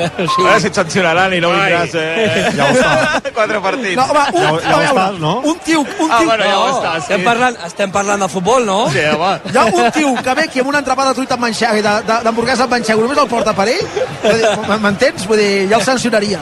Sí. A veure si et sancionaran i no vindràs. Eh? Ja ho està. Quatre partits. No, home, un, Ja, ja ho veure, estàs, no? un tio, un Ah, tio, bueno, ja ho No, estàs. estem, sí. parlant, estem parlant de futbol, no? Sí, home. hi ha un tio que ve aquí amb una entrapada de truita amb manxego, i de- de- d'hamburguesa amb manxego, només el porta per ell, m'entens? Vull dir, ja el sancionaria.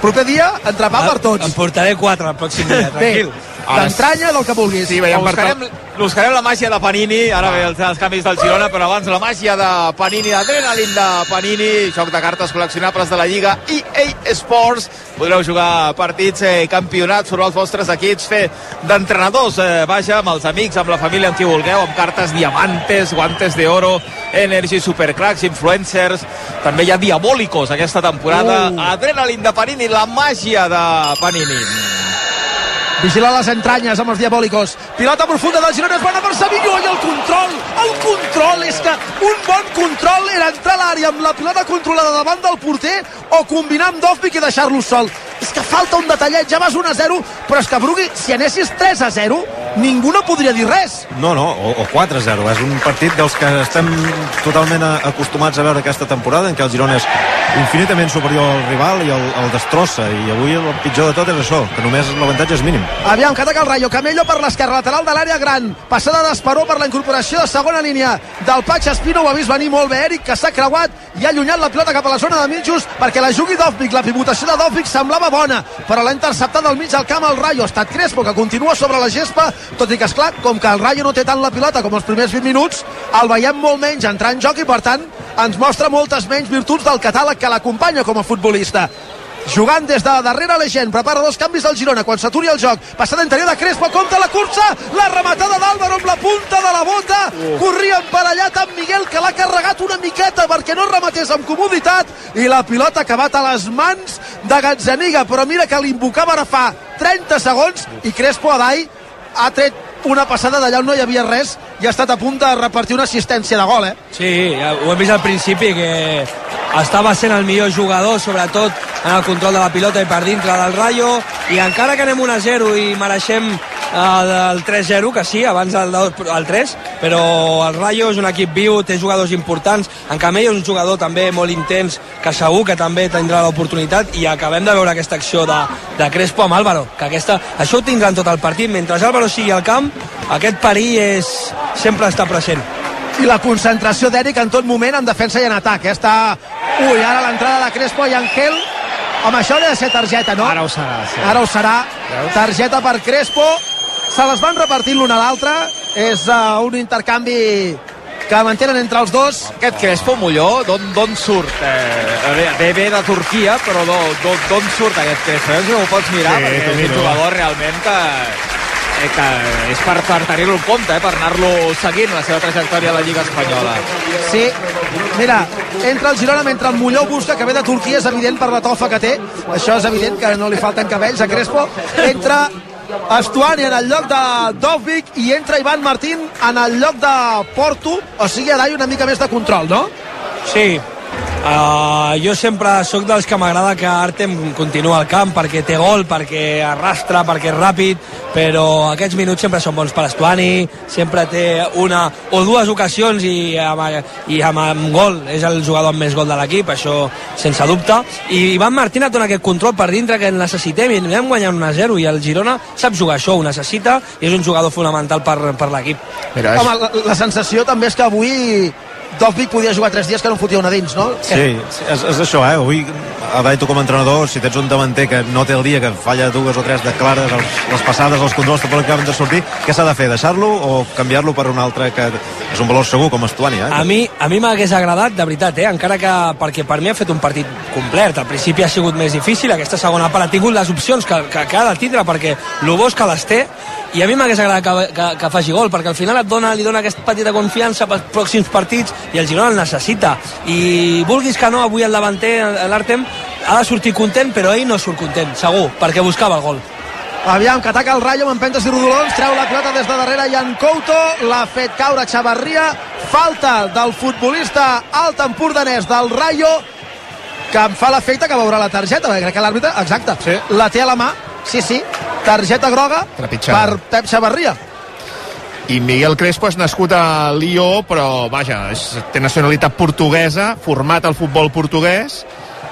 Proper dia, entrepà per Em tots. portaré quatre el pròxim dia, Bé, tranquil. D'entranya del que vulguis. Sí, veiem, buscarem, buscarem la màgia de Panini, ara ve els, els canvis del Girona, però abans la màgia de Panini, d'adrenalin de Panini, joc de cartes col·leccionables de la Lliga EA Sports. Podreu jugar partits, eh, campionats, formar els vostres equips, fer d'entrenadors, eh, vaja, amb els amics, amb la família, amb qui vulgueu, amb cartes diamantes, guantes de oro, Energy, Supercracks, Influencers, també hi ha Diabólicos aquesta temporada. Uh. Adrenalin de Panini, la màgia de Panini. Vigilar les entranyes amb els diabòlicos. Pilota profunda del Girona, és bona per Savinho i el control, el control, és que un bon control era entrar a l'àrea amb la pilota controlada davant del porter o combinar amb Dovvik i deixar-lo sol. És que falta un detallet, ja vas 1 a 0, però és que Brugui, si anessis 3 a 0, ningú no podria dir res. No, no, o, o 4-0. És un partit dels que estem totalment a- acostumats a veure aquesta temporada, en què el Girona és infinitament superior al rival i el, el destrossa. I avui el pitjor de tot és això, que només l'avantatge és mínim. Aviam, que ataca el Rayo. Camello per l'esquerra, lateral de l'àrea gran. Passada d'Esperó per la incorporació de segona línia del Patx Espino. Ho ha vist venir molt bé Eric, que s'ha creuat i ha allunyat la pilota cap a la zona de mitjos perquè la jugui Dovvik. La pivotació de Dovvik semblava bona, però l'ha interceptat al mig del camp el Rayo. Ha estat Crespo, que continua sobre la gespa, tot i que, és clar com que el Rayo no té tant la pilota com els primers 20 minuts, el veiem molt menys entrar en joc i, per tant, ens mostra moltes menys virtuts del catàleg que l'acompanya com a futbolista. Jugant des de darrere la gent, prepara dos canvis del Girona quan s'aturi el joc, passada interior de Crespo compta la cursa, la rematada d'Àlvaro amb la punta de la bota, corria emparellat amb Miguel que l'ha carregat una miqueta perquè no rematés amb comoditat. I la pilota ha acabat a les mans de Gazzaniga, però mira que l'invocava ara fa 30 segons i Crespo a dall ha tret una passada d'allà on no hi havia res i ha estat a punt de repartir una assistència de gol, eh? Sí, ja ho hem vist al principi que estava sent el millor jugador, sobretot en el control de la pilota i per dintre del Rayo, i encara que anem 1 a 0 i mereixem del 3-0, que sí, abans del, del 3, però el Rayo és un equip viu, té jugadors importants, en Camello és un jugador també molt intens, que segur que també tindrà l'oportunitat, i acabem de veure aquesta acció de, de Crespo amb Álvaro, que aquesta, això ho tindran tot el partit, mentre Álvaro sigui al camp, aquest perill és, sempre està present. i la concentració d'Eric en tot moment en defensa i en atac. Eh? Està... Ui, ara l'entrada de Crespo i Angel. Amb això hauria de ser targeta, no? Ara ho serà, sí. Ara ho serà. Targeta per Crespo. Se les van repartint l'un a l'altre. És uh, un intercanvi que mantenen entre els dos. Aquest Crespo Molló, d'on surt? Eh, bé, bé, ve de Turquia, però d'on- d'on d'on surt aquest Crespo? Eh? Si ho pots mirar, Sí, perquè és un jugador realment que, eh, que és per, per tenir-lo en compte, eh? per anar-lo seguint la seva trajectòria a la Lliga Espanyola. Sí, mira, entra el Girona mentre el Molló busca que ve de Turquia, és evident per la tofa que té, això és evident que no li falten cabells a Crespo, entra Estuani en el lloc de Dovvik i entra Ivan Martín en el lloc de Porto, o sigui, a dall una mica més de control, no? Sí, Uh, jo sempre sóc dels que m'agrada que Artem continua al camp perquè té gol, perquè arrastra, perquè és ràpid, però aquests minuts sempre són bons per Estuani, sempre té una o dues ocasions i amb, i amb, amb gol, és el jugador amb més gol de l'equip, això sense dubte. I Ivan Martín ha donat aquest control per dintre que necessitem i anem guanyant 1-0 i el Girona sap jugar això, ho necessita i és un jugador fonamental per, per l'equip. Mira, Home, la, la sensació també és que avui Dovvik podia jugar tres dies que no en fotia una dins, no? Sí, sí és, és això, eh? Avui, a tu com a entrenador, si tens un davanter que no té el dia, que falla dues o tres de clares, els, les passades, els controls, tot el que acaben de sortir, què s'ha de fer? Deixar-lo o canviar-lo per un altre que és un valor segur, com Estuani, eh? A mi a mi m'hagués agradat, de veritat, eh? encara que perquè per mi ha fet un partit complet. Al principi ha sigut més difícil, aquesta segona part ha tingut les opcions que, que, que ha de tindre perquè el bo que les té i a mi m'hagués agradat que, que, que faci gol perquè al final et dona, li dona aquesta petita confiança pels pròxims partits i el Girona el necessita i vulguis que no, avui el davanter l'Artem ha de sortir content però ell no surt content, segur, perquè buscava el gol Aviam, que ataca el Rayo amb empentes i rodolons, treu la pilota des de darrere Jan Couto, l'ha fet caure Xavarria, falta del futbolista alt empordanès del Rayo, que em fa l'efecte que veurà la targeta, perquè crec que l'àrbitre, exacte, Sí. la té a la mà, sí, sí, targeta groga Trepitjada. per Pep Xavarria. I Miguel Crespo és nascut a Lió, però vaja, és, té nacionalitat portuguesa, format al futbol portuguès,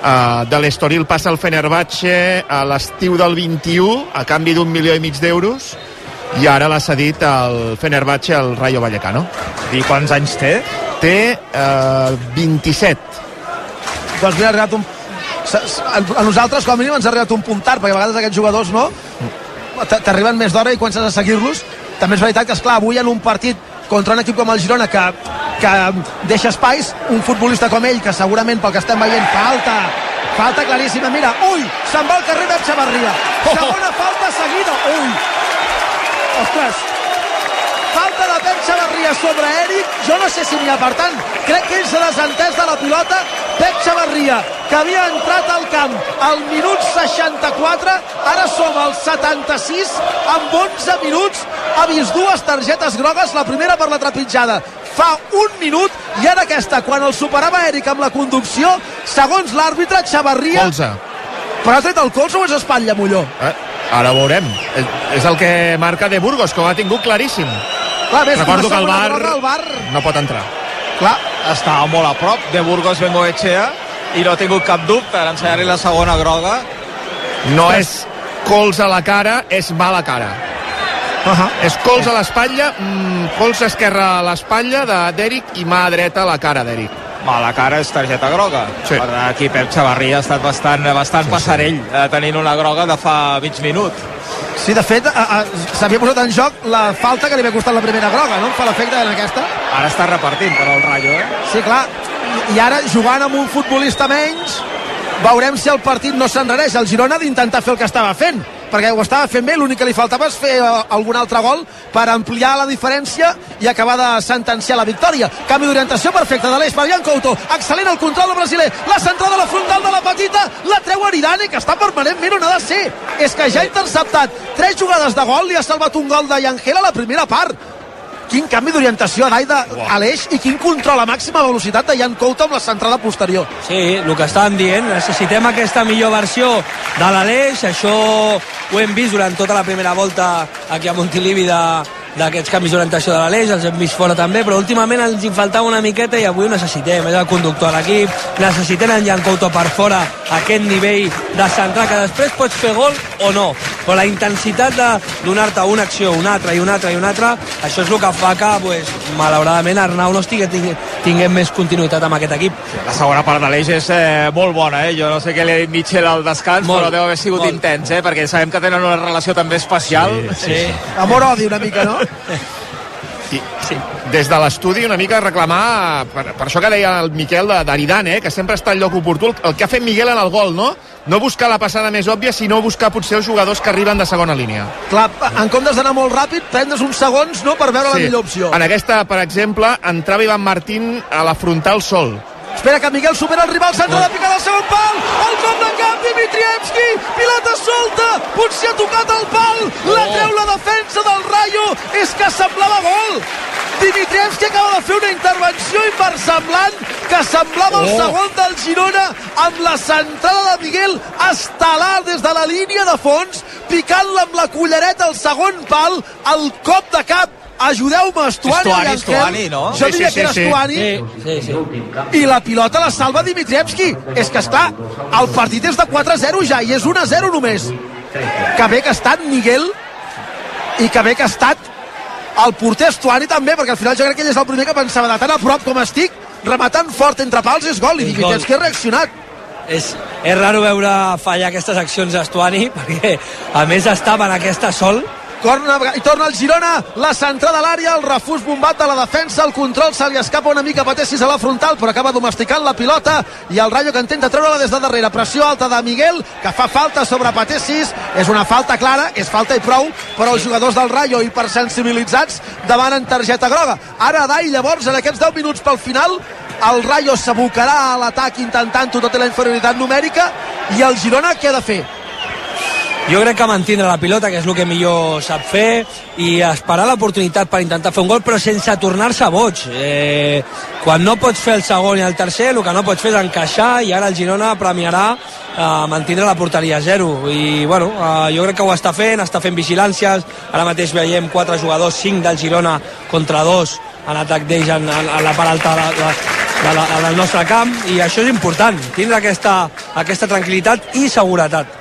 Uh, de l'Estoril passa al Fenerbahce a l'estiu del 21 a canvi d'un milió i mig d'euros i ara l'ha cedit al Fenerbahce al Rayo Vallecano. I quants anys té? Té uh, 27. Doncs mira, ha arribat un... A nosaltres, com a mínim, ens ha arribat un punt tard, perquè a vegades aquests jugadors, no? T'arriben més d'hora i comences a seguir-los. També és veritat que, esclar, avui en un partit contra un equip com el Girona que, que deixa espais, un futbolista com ell, que segurament pel que estem veient falta, falta claríssima, mira, ui, se'n va al carrer Pep Xavarria, segona falta seguida, ui, ostres, falta de Pep Xavarria sobre Eric, jo no sé si n'hi ha, per tant, crec que ell s'ha desentès de la pilota, Pep Xavarria, que havia entrat al camp al minut 64, ara som al 76, amb 11 minuts, ha vist dues targetes grogues, la primera per la trepitjada, fa un minut, i ara aquesta, quan el superava Eric amb la conducció, segons l'àrbitre, Xavarria... Colze. Però ha tret el colze o és espatlla, Molló? Eh, ara ho veurem. És, és el que marca de Burgos, que ho ha tingut claríssim. Clar, més, Recordo que el bar, groga, el bar... no pot entrar. Clar, estava molt a prop de Burgos Bengoechea i no ha tingut cap dubte en ensenyar-li la segona groga. No és cols a la cara, és mala cara. Uh -huh. És cols a l'espatlla, mm, cols esquerra a l'espatlla de d'Eric i mà dreta a la cara d'Eric. Ma, la cara és targeta groga. Sí. Per tant, aquí Pep Xavarria ha estat bastant, bastant sí, passarell eh, tenint una groga de fa mig minut. Sí, de fet, a- a- s'havia posat en joc la falta que li havia costat la primera groga, no? Em fa l'efecte en aquesta. Ara està repartint per al Rayo, eh? Sí, clar. I ara, jugant amb un futbolista menys, veurem si el partit no s'enrareix. El Girona ha d'intentar fer el que estava fent, perquè ho estava fent bé, l'únic que li faltava és fer eh, algun altre gol per ampliar la diferència i acabar de sentenciar la victòria. Canvi d'orientació perfecte de l'Eix per Ian Couto, excel·lent el control del brasiler, la centrada a la frontal de la petita, la treu Aridane, que està permanentment on ha de ser. És que ja ha interceptat. Tres jugades de gol, li ha salvat un gol de Yangel a la primera part quin canvi d'orientació a Daida a l'eix i quin control a màxima velocitat de Jan Couto amb la centrada posterior. Sí, el que estàvem dient, necessitem aquesta millor versió de l'Aleix, això ho hem vist durant tota la primera volta aquí a Montilivi de, d'aquests canvis d'orientació de l'Aleix, els hem vist fora també, però últimament ens hi faltava una miqueta i avui ho necessitem, és el conductor de l'equip, necessitem en Jan Couto per fora aquest nivell de centrar, que després pots fer gol o no, però la intensitat de donar-te una acció, una altra i una altra i una altra, això és el que fa que, pues, malauradament, Arnau no estigui ting tinguem més continuïtat amb aquest equip. La segona part de l'eix és eh, molt bona, eh? Jo no sé què li ha dit Mitchell al descans, Molt, però deu haver sigut molt. intens, eh? Perquè sabem que tenen una relació també especial. Sí. Amor-odi una mica, no? I, sí. Des de l'estudi una mica reclamar, per, per això que deia el Miquel de- d'Aridan, eh, que sempre està al lloc oportú, el, el que ha fet Miguel en el gol, no? No buscar la passada més òbvia, sinó buscar potser els jugadors que arriben de segona línia. Clar, en comptes d'anar molt ràpid, prendre's uns segons no, per veure la millor opció. En aquesta, per exemple, entrava Ivan Martín a la frontal sol. Espera que Miguel supera el rival, centre de picada al segon pal, el cop de camp, Dimitrievski, pilota solta, potser ha tocat el pal, la treu la defensa del Rayo, és que semblava gol. Dimitrievski acaba de fer una intervenció inversemblant que semblava el segon del Girona amb la centrada de Miguel estelar des de la línia de fons, picant-la amb la cullereta al segon pal, el cop de cap ajudeu-me, Estuani, Estuani. Estuani, no? Jo Sí, diria sí, que era sí. Estuani Sí, sí, sí. i la pilota la salva Dimitrievski és que esclar, el partit és de 4-0 ja i és 1-0 només que bé que ha estat Miguel i que bé que ha estat el porter Estuani també perquè al final jo crec que ell és el primer que pensava de tan a prop com estic rematant fort entre pals és gol i És Dimitrievski gol. ha reaccionat És, és raro veure fallar aquestes accions a Estuani, perquè a més estava en aquesta sol Corna, i torna el Girona, la centrada a l'àrea, el refús bombat de la defensa, el control se li escapa una mica Patessis a la frontal, però acaba domesticant la pilota i el Rayo que intenta treure-la des de darrere. Pressió alta de Miguel, que fa falta sobre Patessis, és una falta clara, és falta i prou, però els jugadors del Rayo, hipersensibilitzats, demanen targeta groga. Ara Dai, llavors, en aquests 10 minuts pel final, el Rayo s'abocarà a l'atac intentant-ho tot i la inferioritat numèrica, i el Girona què ha de fer? Jo crec que mantindre la pilota, que és el que millor sap fer, i esperar l'oportunitat per intentar fer un gol, però sense tornar-se boig. Eh, quan no pots fer el segon i el tercer, el que no pots fer és encaixar, i ara el Girona premiarà eh, mantindre la porteria a zero. I, bueno, eh, jo crec que ho està fent, està fent vigilàncies, ara mateix veiem quatre jugadors, cinc del Girona contra dos en atac d'ells en, en, en la part alta de, de, de del nostre camp i això és important, tindre aquesta, aquesta tranquil·litat i seguretat.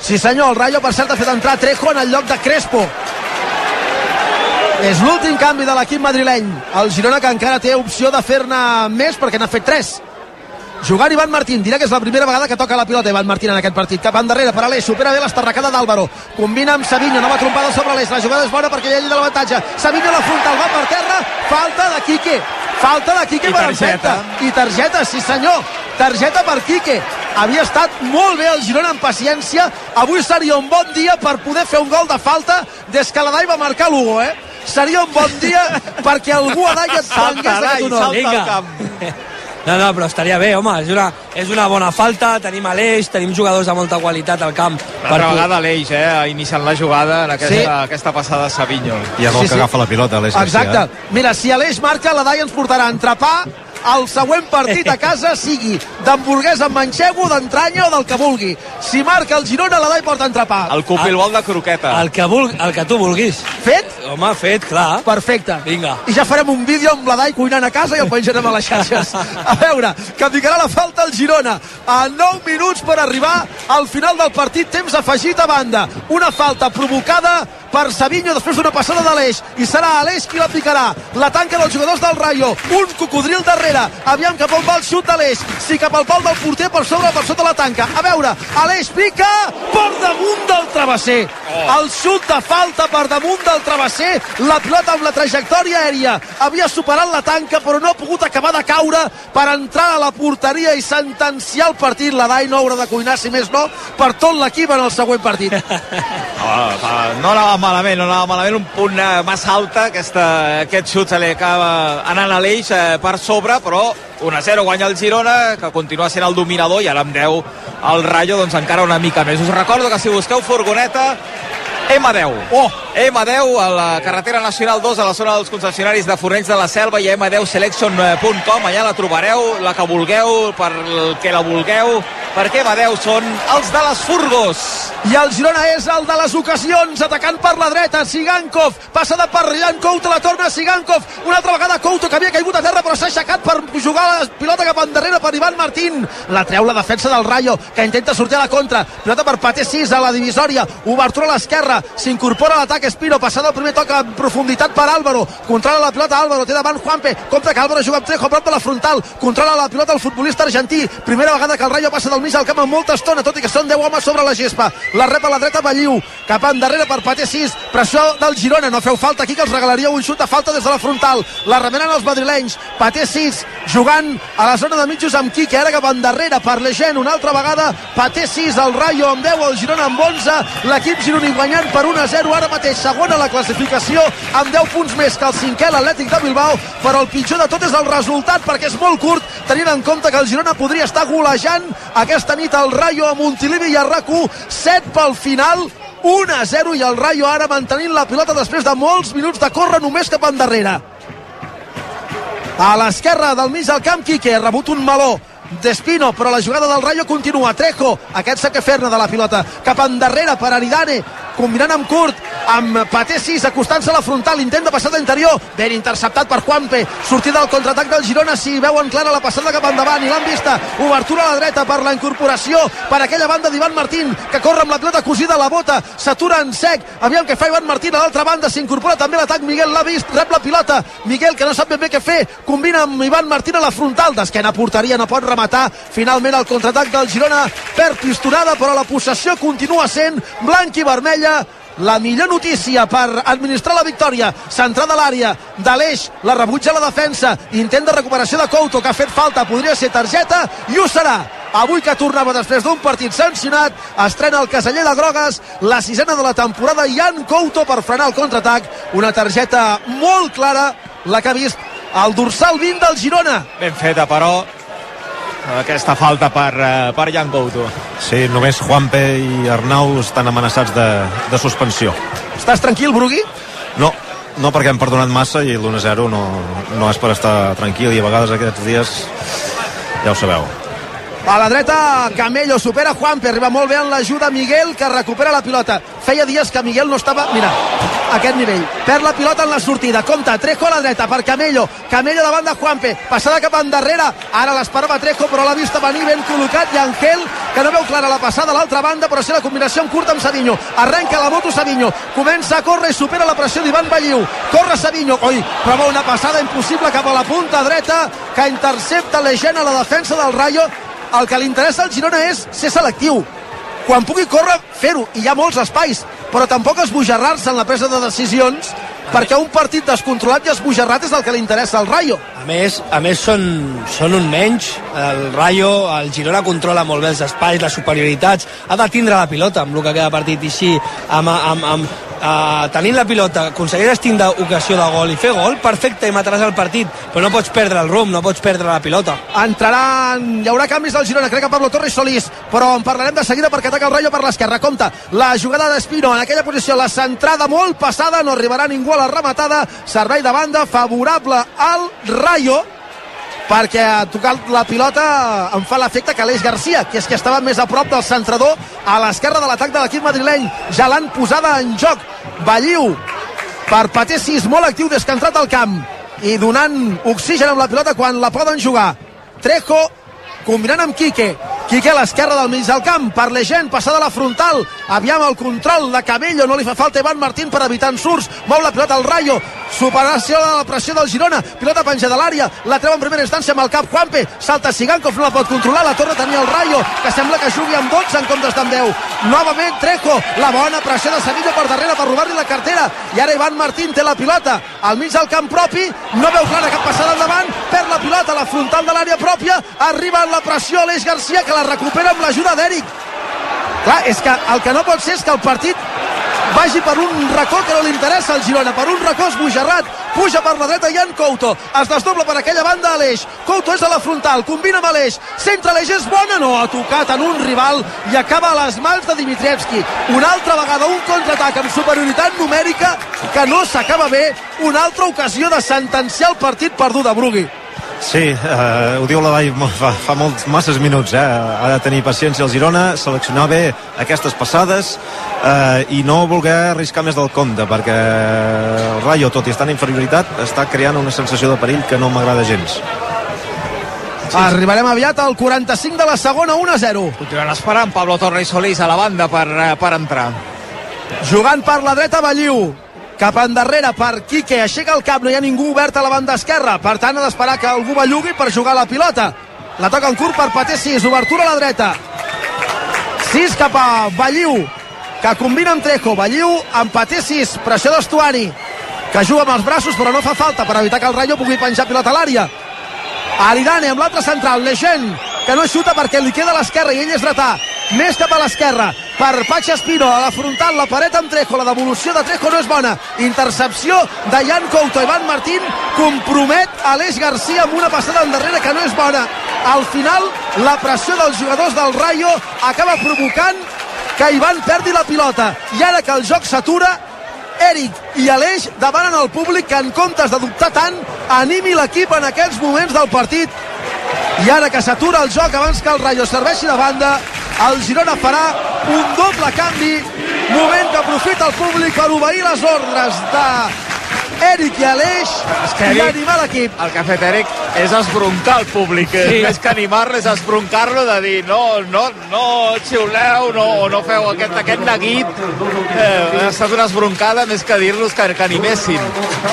Sí senyor, el Rayo per cert ha fet entrar Trejo en el lloc de Crespo. És l'últim canvi de l'equip madrileny. El Girona que encara té opció de fer-ne més perquè n'ha fet 3. Jugant Ivan Martín, dirà que és la primera vegada que toca la pilota Ivan Martín en aquest partit. Cap endarrere per Aleix, supera bé l'estarracada d'Àlvaro. Combina amb Savinho, nova trompada sobre Aleix. La jugada és bona perquè ell de l'avantatge. Savinho la frontal, va per terra, falta de Quique. Falta de Quique I per targeta. Enfecta. I targeta, sí senyor. Targeta per Quique. Havia estat molt bé el Girona en paciència. Avui seria un bon dia per poder fer un gol de falta des que l'Adai va marcar l'Hugo, eh? Seria un bon dia perquè algú a Dai et prengués aquest honor. salta al camp. No, no, però estaria bé, home, és una, és una bona falta, tenim Aleix, tenim jugadors de molta qualitat al camp. Una altra vegada l'Eix, eh, iniciant la jugada en aquesta, Sí. aquesta passada de Savinho. I és el Sí, que sí. agafa la pilota, Garcia. Exacte. Mira, si Aleix marca, la Dai ens portarà a entrepà el següent partit a casa sigui d'hamburguesa amb manxego, d'entranya o del que vulgui. Si marca el Girona, la Dai porta entrepà. El cupilbol de croqueta. El que, vul, el que tu vulguis. Fet? Home, fet, clar. Perfecte. Vinga. I ja farem un vídeo amb la Dai cuinant a casa i el penjarem a les xarxes. A veure, que picarà la falta el Girona. A 9 minuts per arribar al final del partit, temps afegit a banda. Una falta provocada per Savinho després d'una passada d'Aleix i serà Aleix qui la picarà. La tanca dels jugadors del Rayo. Un cocodril darrere, aviam cap on va el xut d'Aleix, si cap al pal del porter per sobre per sota la tanca, a veure Aleix pica per damunt del travesser. El xut de falta per damunt del travesser, la pilota amb la trajectòria aèria. Havia superat la tanca però no ha pogut acabar de caure per entrar a la porteria i sentenciar el partit, la Dai no haurà de cuinar si més no, per tot l'equip en el següent partit. Ah, ah, no anava malament, no anava malament, un punt eh, massa alta, aquesta, aquest xut se li acaba anant a l'eix eh, per sobre, però 1-0 guanya el Girona, que continua sent el dominador, i ara amb 10 el Rayo, doncs encara una mica més. Us recordo que si busqueu furgoneta, M10. Oh! M10 a la carretera nacional 2 a la zona dels concessionaris de Fornells de la Selva i a m10selection.com allà la trobareu, la que vulgueu per el que la vulgueu perquè M10 són els de les furgos. I el Girona és el de les ocasions, atacant per la dreta, Sigankov, passada per Jan Couto, la torna Sigankov, una altra vegada Couto, que havia caigut a terra, però s'ha aixecat per jugar la pilota cap endarrere per Ivan Martín. La treu la defensa del Rayo, que intenta sortir a la contra. Pilota per Paté 6 a la divisòria, obertura a l'esquerra, s'incorpora a l'atac Espino, passada el primer toc en profunditat per Álvaro, controla la pilota. Álvaro, té davant Juanpe, compte que Álvaro juga amb Trejo prop de la frontal, controla la pilota el futbolista argentí, primera vegada que el Rayo passa del mig al camp amb molta estona, tot i que són 10 homes sobre la gespa, la rep a la dreta Balliu, cap endarrere per Paté 6, pressió del Girona, no feu falta aquí que els regalaria un xut de falta des de la frontal, la remenen els madrilenys, Paté 6, jugant a la zona de mitjos amb Quique, ara cap endarrere per Legend, una altra vegada, Paté 6, el Rayo amb 10, el Girona amb 11, l'equip gironí guanyant per 1 a 0, ara mateix segona la classificació, amb 10 punts més que el cinquè, l'Atlètic de Bilbao, però el pitjor de tot és el resultat, perquè és molt curt, tenint en compte que el Girona podria estar golejant aquesta nit al Rayo a Montilivi i a RAC1, 7 pel final, 1 a 0 i el Rayo ara mantenint la pilota després de molts minuts de córrer només cap endarrere. A l'esquerra del mig del camp, Quique, ha rebut un meló d'Espino, però la jugada del Rayo continua. Trejo, aquest sap què fer-ne de la pilota. Cap endarrere per Aridane, combinant amb Kurt, amb Paté 6, acostant-se a la frontal, intent de passada interior, ben interceptat per Juanpe, sortida del contraatac del Girona, si veuen clara la passada cap endavant, i l'han vista, obertura a la dreta per la incorporació, per aquella banda d'Ivan Martín, que corre amb la pilota cosida a la bota, s'atura en sec, aviam què fa Ivan Martín a l'altra banda, s'incorpora també l'atac, Miguel l'ha vist, rep la pilota, Miguel que no sap ben bé què fer, combina amb Ivan Martín a la frontal, d'esquena portaria, no pot rematar, finalment el contraatac del Girona, perd pistonada, però la possessió continua sent blanc i vermella, la millor notícia per administrar la victòria. Centrada a l'àrea. d'Aleix la rebutja la defensa. Intent de recuperació de Couto que ha fet falta. Podria ser targeta i ho serà. Avui que tornava després d'un partit sancionat estrena el caseller de Grogues la sisena de la temporada Jan Couto per frenar el contraatac. Una targeta molt clara la que ha vist el dorsal 20 del Girona. Ben feta però aquesta falta per, eh, per Jan Couto Sí, només Juanpe i Arnau estan amenaçats de, de suspensió. estàs tranquil Brugui? No, no perquè hem perdonat massa i l'1-0 no, no és per estar tranquil i a vegades aquests dies ja ho sabeu. A la dreta, Camello supera Juanpe, arriba molt bé en l'ajuda Miguel, que recupera la pilota. Feia dies que Miguel no estava... Mira, a aquest nivell. Perd la pilota en la sortida. Compte, Trejo a la dreta per Camello. Camello davant de Juanpe. Passada cap endarrere. Ara l'esperava Trejo, però l'ha vista venir ben col·locat. I Angel, que no veu clara la passada a l'altra banda, però sí la combinació en curta amb Savinho. Arrenca la moto Savinho. Comença a córrer i supera la pressió d'Ivan Balliu. Corre Savinho. Oi, prova una passada impossible cap a la punta dreta que intercepta Legena a la defensa del Rayo el que li interessa al Girona és ser selectiu. Quan pugui córrer, fer-ho, i hi ha molts espais però tampoc esbojarrar-se en la presa de decisions perquè un partit descontrolat i esbojarrat és el que li interessa al Rayo més, a més són, són un menys. El Rayo, el Girona controla molt bé els espais, les superioritats. Ha de tindre la pilota amb el que queda partit i així amb, amb, amb, uh, tenint la pilota, aconseguiràs tindre ocasió de gol i fer gol, perfecte, i mataràs el partit, però no pots perdre el rumb, no pots perdre la pilota. Entraran, hi haurà canvis del Girona, crec que Pablo Torres Solís, però en parlarem de seguida perquè ataca el Rayo per l'esquerra. Compte, la jugada d'Espino en aquella posició, la centrada molt passada, no arribarà ningú a la rematada, servei de banda favorable al Rayo, perquè a tocar la pilota em fa l'efecte que Aleix Garcia, que és que estava més a prop del centrador a l'esquerra de l'atac de l'equip madrileny. Ja l'han posada en joc. Balliu per Paté 6, molt actiu des que ha entrat al camp i donant oxigen amb la pilota quan la poden jugar. Trejo combinant amb Quique Quique a l'esquerra del mig del camp per Legend, passada a la frontal aviam el control de Cabello no li fa falta Ivan Martín per evitar ensurts mou la pilota al Rayo superació de la pressió del Girona, pilota penja de l'àrea. La treu en primera instància amb el cap Juanpe. Salta Sigankov, no la pot controlar. La torre tenia el Rayo, que sembla que jugui amb 12 en comptes d'amb 10, novament Trejo. La bona pressió de Sevilla per darrere per robar-li la cartera, i ara Ivan Martín té la pilota. Al mig del camp propi no veu clara cap passada endavant. Perd la pilota a la frontal de l'àrea pròpia. Arriba en la pressió Aleix Garcia que la recupera amb l'ajuda d'Eric. Clar, és que el que no pot ser és que el partit vagi per un racó que no li interessa al Girona, per un racó esbojarrat, puja per la dreta Jan Couto, es desdobla per aquella banda Aleix, Couto és a la frontal, combina amb Aleix, centre Aleix és bona, no, ha tocat en un rival i acaba a les mans de Dimitrievski, una altra vegada un contraatac amb superioritat numèrica que no s'acaba bé, una altra ocasió de sentenciar el partit perdut de Brugui. Sí, eh, ho diu la Vall fa, fa molts, masses minuts, eh? ha de tenir paciència el Girona, seleccionar bé aquestes passades eh, i no voler arriscar més del compte, perquè el Rayo, tot i estar en inferioritat, està creant una sensació de perill que no m'agrada gens. Sí. Arribarem aviat al 45 de la segona, 1-0. Continuarà esperant Pablo Torres Solís a la banda per, eh, per entrar. Jugant per la dreta Balliu, cap endarrere per Quique, aixeca el cap, no hi ha ningú obert a la banda esquerra, per tant ha d'esperar que algú bellugui per jugar la pilota. La toca en curt per Paté 6, obertura a la dreta. 6 cap a Balliu, que combina amb Trejo, Balliu amb Paté 6, pressió d'Estuani, que juga amb els braços però no fa falta per evitar que el Rayo pugui penjar pilota a l'àrea. Aridane amb l'altre central, Legend, que no xuta perquè li queda a l'esquerra i ell és dretà. Més cap a l'esquerra, per Pachi Espino, a la la paret amb Trejo, la devolució de Trejo no és bona. Intercepció de Jan Couto. Ivan Martín compromet Aleix Garcia amb una passada endarrere que no és bona. Al final, la pressió dels jugadors del Rayo acaba provocant que Ivan perdi la pilota. I ara que el joc s'atura, Eric i Aleix demanen al públic que en comptes de dubtar tant animi l'equip en aquests moments del partit i ara que s'atura el joc abans que el Rayo serveixi de banda el Girona farà un doble canvi. Moment que aprofita el públic per obeir les ordres de Eric i Aleix És que i Eric- animar l'equip El que ha fet Eric és esbroncar el públic. Sí. Més que animar-lo és esbroncar-lo de dir no, no, no xiuleu, no, o no feu aquest, aquest neguit. Eh, ha estat una esbroncada més que dir-los que, que animessin.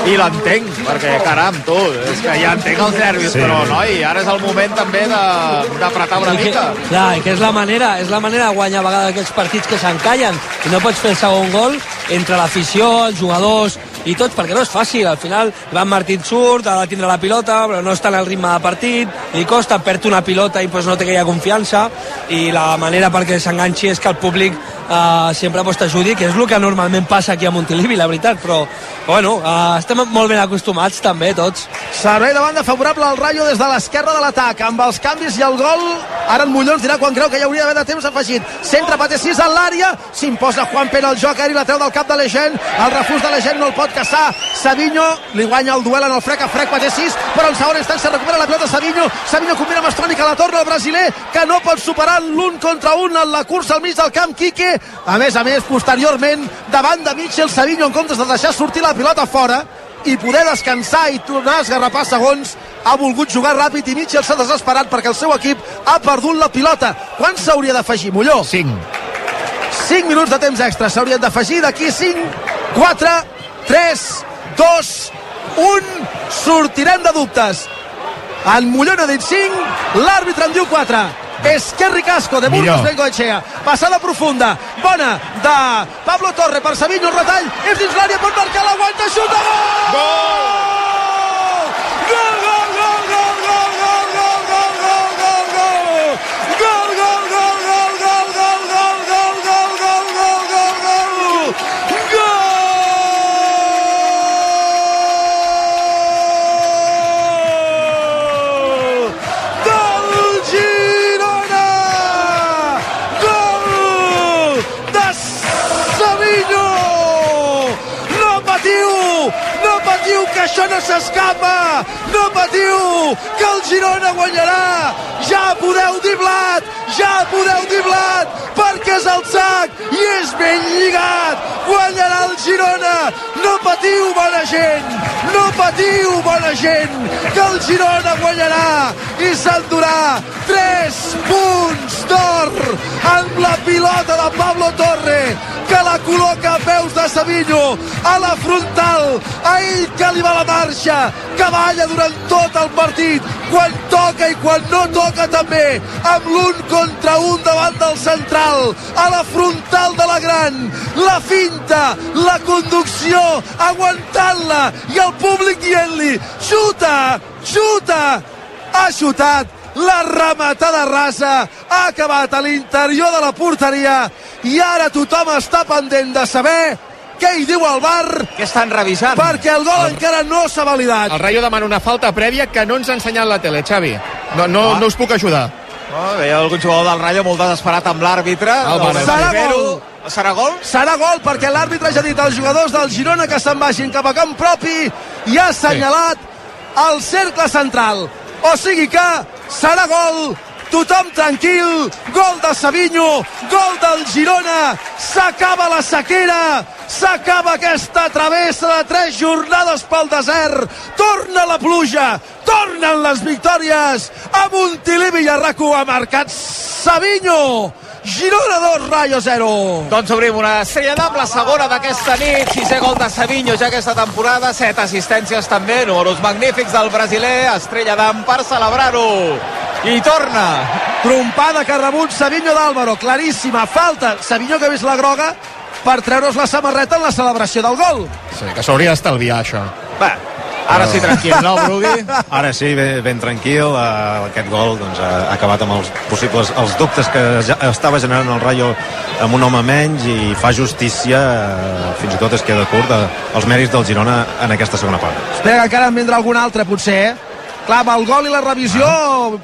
I l'entenc, perquè caram, tu, és que ja entenc els nervis, Sí. però noi, ara és el moment també de- d'apretar una I que, mica. clar, i que és la manera, és la manera de guanyar a vegades aquells partits que s'encallen i no pots fer el segon gol entre l'afició, els jugadors i tots, perquè no és fàcil. Al final, Ivan Martín surt, ha de tindre la pilota, però no està en el ritme de partit, li costa, perd una pilota i pues, no té aquella confiança, i la manera perquè s'enganxi és que el públic uh, sempre pues, t'ajudi, que és el que normalment passa aquí a Montilivi, la veritat, però bueno, uh, estem molt ben acostumats també tots. Servei de banda favorable al Rayo des de l'esquerra de l'atac, amb els canvis i el gol. Ara en Mollons dirà quan creu que hi hauria d'haver de temps afegit. Centre Pate 6 en l'àrea, s'imposa Juan Pere el joc, i la treu del cap de Legend, el refús de Legend no el pot caçar. Savinho li guanya el duel en el frec a frec Pate 6, però en segon instància recupera la pilota Savinho. Savinho combina amb Estroni que la torna el brasiler, que no pot superar l'un contra un en la cursa al mig del camp Quique. A més a més, posteriorment, davant de Mitchell, Savinho en comptes de deixar sortir la pilota fora i poder descansar i tornar a esgarrapar segons ha volgut jugar ràpid i Mitchell s'ha desesperat perquè el seu equip ha perdut la pilota. Quan s'hauria d'afegir, Molló? 5. 5 minuts de temps extra s'haurien d'afegir d'aquí 5, 4, 3, 2, 1 sortirem de dubtes en Molló n'ha dit 5 l'àrbitre en diu 4 Esquerri Casco de Burgos Millor. Bengoechea passada profunda, bona de Pablo Torre per Savinho, el retall és dins l'àrea, pot marcar, l'aguanta, xuta! Gol, gol, gol, això no s'escapa! No patiu, que el Girona guanyarà! Ja podeu dir blat! Ja podeu dir blat! Perquè és el sac i és ben lligat! Guanyarà el Girona! No patiu, bona gent! No patiu, bona gent! Que el Girona guanyarà i s'endurà 3 punts d'or amb la pilota de Pablo Torre que la col·loca a peus de Savinho a la frontal. A ell que li va la marxa que balla durant tot el partit. Quan toca i quan no toca també amb l'un contra un davant del central a la frontal de la gran. La finta, la conducció aguantant-la i el públic dient-li xuta, xuta ha xutat la rematada rasa ha acabat a l'interior de la porteria i ara tothom està pendent de saber què hi diu el bar Què estan revisant? perquè el gol encara no s'ha validat El Rayo demana una falta prèvia que no ens ha ensenyat la tele, Xavi. No, no, Ah. no us puc ajudar. Oh, veia algun jugador del Rayo molt desesperat amb l'àrbitre. Álvaro. Doncs Serà Rivero. gol. Serà gol? serà gol perquè l'àrbitre ja ha dit als jugadors del Girona que se'n vagin cap a camp propi i ha assenyalat el cercle central o sigui que serà gol. Tothom tranquil, gol de Savinho, gol del Girona, s'acaba la sequera, s'acaba aquesta travessa de tres jornades pel desert, torna la pluja, tornen les victòries, a Montilivi i a RAC1 ha marcat Savinho, Girona 2, Rayo 0. Doncs obrim una estrella d'am, la segona d'aquesta nit, sisè gol de Savinho ja aquesta temporada, set assistències també, números magnífics del brasiler, estrella d'am per celebrar-ho. I torna. Trompada que ha rebut Savinho d'Àlvaro, claríssima, falta. Savinho que ha vist la groga per treure's la samarreta en la celebració del gol. Sí, que s'hauria d'estalviar, això. Va, ara sí, tranquil, no, Brugui? Ara sí, ben, ben tranquil, eh, aquest gol doncs, ha acabat amb els possibles els dubtes que ja estava generant el Rayo amb un home menys i fa justícia, eh, fins i tot es queda curt, de, els mèrits del Girona en aquesta segona part. Espera que encara en vindrà algun altre, potser, eh? Clar, amb el gol i la revisió,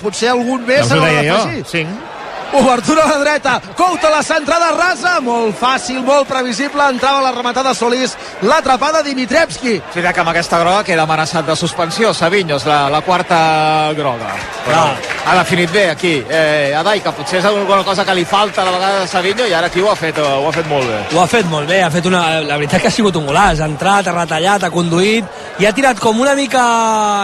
potser algun més Ja us se ho n'ha deia jo. d'afegir. Cinc. Obertura a la dreta, Couta la centrada rasa, molt fàcil, molt previsible, entrava la rematada Solís, l'atrapada Dimitrevski. Mira que amb aquesta groga queda amenaçat de suspensió. Savinho és la, la quarta groga. Però ha definit bé aquí. Eh, Adai, que potser és alguna cosa que li falta a la vegada de Savinho i ara aquí ho ha fet, ho ha fet molt bé. Ho ha fet molt bé, ha fet una... La veritat que ha sigut un golaç, ha entrat, ha retallat, ha conduït i ha tirat com una mica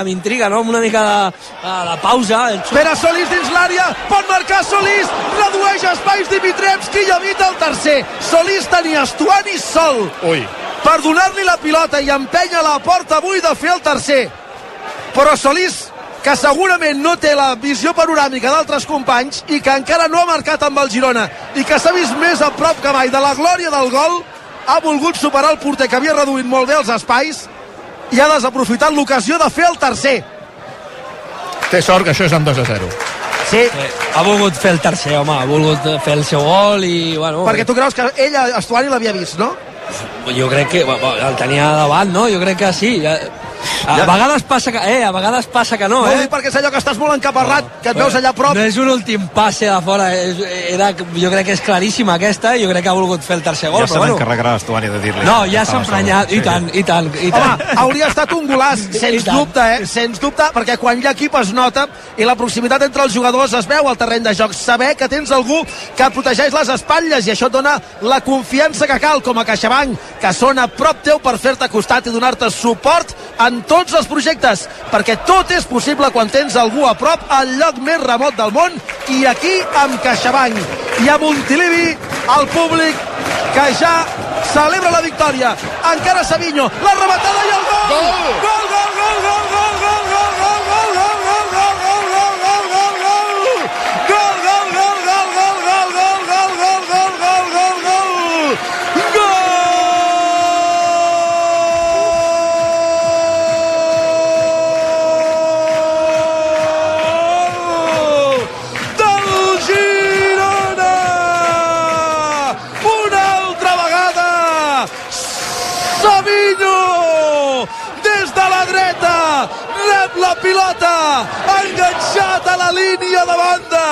amb intriga, no? Amb una mica de, de pausa. Espera Solís dins l'àrea, pot marcar Solís, redueix espais Dimitrevski i evita el tercer. Solís tenia Estuani sol Ui. per donar-li la pilota i empènyer la porta avui de fer el tercer. Però Solís, que segurament no té la visió panoràmica d'altres companys i que encara no ha marcat amb el Girona i que s'ha vist més a prop que mai de la glòria del gol, ha volgut superar el porter que havia reduït molt bé els espais i ha desaprofitat l'ocasió de fer el tercer. Té sort que això és amb 2 a 0. Sí. Eh, ha volgut fer el tercer, home, ha volgut fer el seu gol i, bueno... Perquè tu creus que ell, Estuani, l'havia vist, no? Jo crec que bueno, el tenia davant, no? Jo crec que sí. Ja, a ja. vegades passa que, eh, a vegades passa que no, no eh? perquè és allò que estàs molt encaparrat, que et veus allà a prop. No és un últim passe de fora, és, era, jo crec que és claríssima aquesta, i jo crec que ha volgut fer el tercer gol. Ja se bueno. n'encarregarà Estuani de dir-li. No, ja s'ha emprenyat, i tant, i tant, i tant. Home, hauria estat un golaç, sens dubte, eh? Sens dubte, perquè quan hi ha equip es nota i la proximitat entre els jugadors es veu al terreny de joc. Saber que tens algú que protegeix les espatlles i això et dona la confiança que cal, com a CaixaBank, que són a prop teu per fer-te costat i donar-te suport en tots els projectes, perquè tot és possible quan tens algú a prop al lloc més remot del món i aquí amb CaixaBank. I a Montilivi, el públic que ja celebra la victòria. Encara Savinho, la rematada i el! Gol, gol, gol, la línia de banda!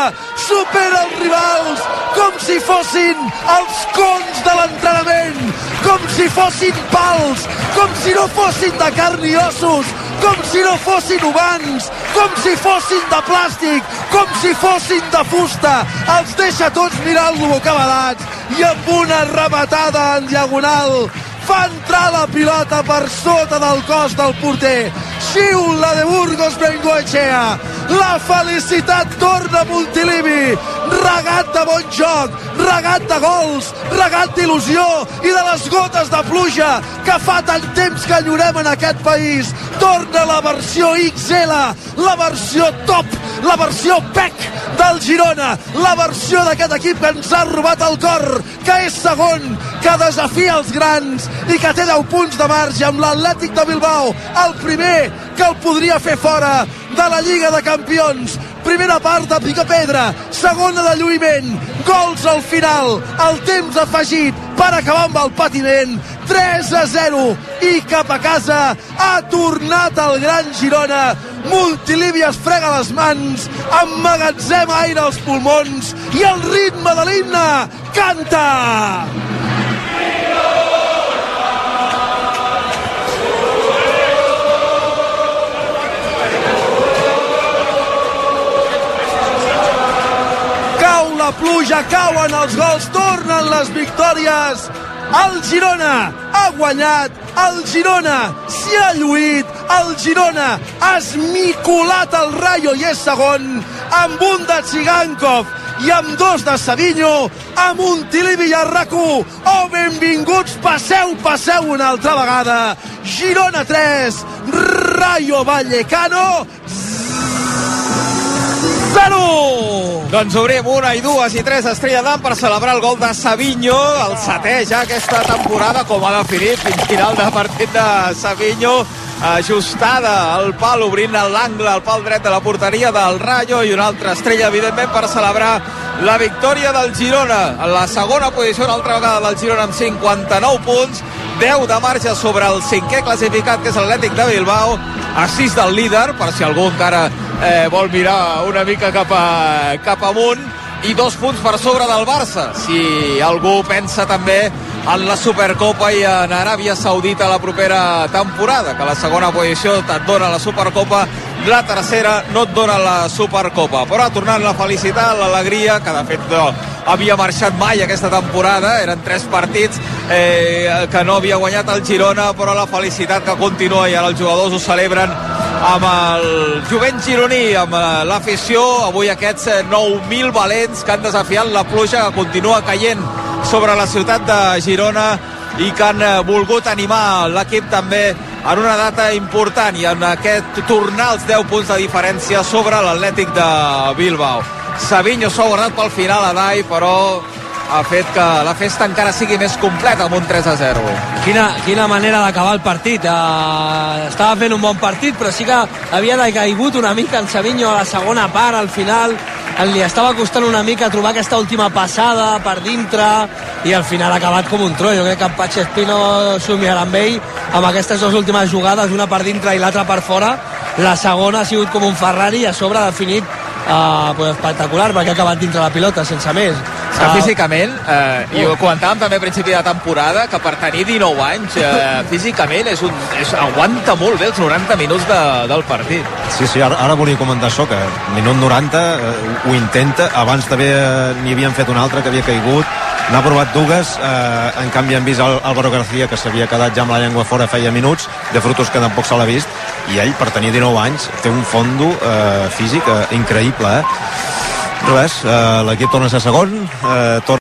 Supera els rivals com si fossin els cons de l'entrenament! Com si fossin pals! Com si no fossin de carn i ossos! Com si no fossin humans! Com si fossin de plàstic! Com si fossin de fusta! Els deixa tots mirant-lo bocabadats i amb una rematada en diagonal fa entrar la pilota per sota del cos del porter. Xiula de Burgos Bengoechea. La felicitat torna a Montilivi. Regat de bon joc, regat de gols, regat d'il·lusió i de les gotes de pluja que fa tant temps que enyorem en aquest país. Torna la versió XL, la versió top, la versió PEC del Girona, la versió d'aquest equip que ens ha robat el cor, que és segon, que desafia els grans i que té 10 punts de marge amb l'Atlètic de Bilbao, el primer que el podria fer fora de la Lliga de Campions. Primera part de Picapedra, segona de lluïment, gols al final, el temps afegit per acabar amb el patiment, 3 a 0 i cap a casa ha tornat el Gran Girona. Multilivi es frega les mans emmagatzem aire als pulmons i el ritme de l'himne canta la pluja, cauen els gols, tornen les victòries. El Girona ha guanyat, el Girona s'hi ha lluït, el Girona ha esmicolat el Rayo i és segon, amb un de Tsigankov i amb dos de Savinho, a Montilivi i a rac Oh, benvinguts, passeu, passeu una altra vegada. Girona 3, Rayo Vallecano 0! Doncs obrim una i dues i tres estrella d'am per celebrar el gol de Savinho, el setè ja aquesta temporada, com ha definit fins final de partit de Savinho, ajustada al pal, obrint l'angle al pal dret de la porteria del Rayo i una altra estrella, evidentment, per celebrar la victòria del Girona. En la segona posició, una altra vegada del Girona amb 59 punts, 10 de marge sobre el cinquè classificat, que és l'Atlètic de Bilbao, a 6 del líder, per si algú encara eh, vol mirar una mica cap, a, cap amunt, i dos punts per sobre del Barça. Si algú pensa també en la Supercopa i en Aràbia Saudita la propera temporada, que la segona posició et dona la Supercopa, la tercera no et dona la Supercopa. Però ha tornat la felicitat, l'alegria, que de fet no havia marxat mai aquesta temporada, eren tres partits eh, que no havia guanyat el Girona, però la felicitat que continua i ara els jugadors ho celebren amb el jovent gironí, amb eh, l'afició, avui aquests eh, 9.000 valents que han desafiat la pluja que continua caient sobre la ciutat de Girona i que han eh, volgut animar l'equip també en una data important i en aquest tornar els 10 punts de diferència sobre l'Atlètic de Bilbao. Savinho s'ha guardat pel final a Dai, però ha fet que la festa encara sigui més completa amb un 3 a 0. Quina, quina manera d'acabar el partit. Uh, estava fent un bon partit, però sí que havia decaigut una mica en Savinho a la segona part, al final. li estava costant una mica trobar aquesta última passada per dintre i al final ha acabat com un tro jo crec que en Patx Espino somiarà amb ell amb aquestes dues últimes jugades una per dintre i l'altra per fora la segona ha sigut com un Ferrari i a sobre ha definit uh, pues espectacular perquè ha acabat dintre la pilota sense més que físicament, eh, i ho comentàvem també a principi de temporada, que per tenir 19 anys, eh, físicament és un, és, aguanta molt bé els 90 minuts de, del partit. Sí, sí, ara, ara volia comentar això, que minut 90 eh, ho intenta, abans també eh, n'hi havien fet un altre que havia caigut, n'ha provat dues, eh, en canvi han vist el Álvaro García que s'havia quedat ja amb la llengua fora feia minuts, de frutos que tampoc se l'ha vist, i ell per tenir 19 anys té un fondo eh, físic eh, increïble, eh? Res, eh, l'equip torna a ser segon, eh, torna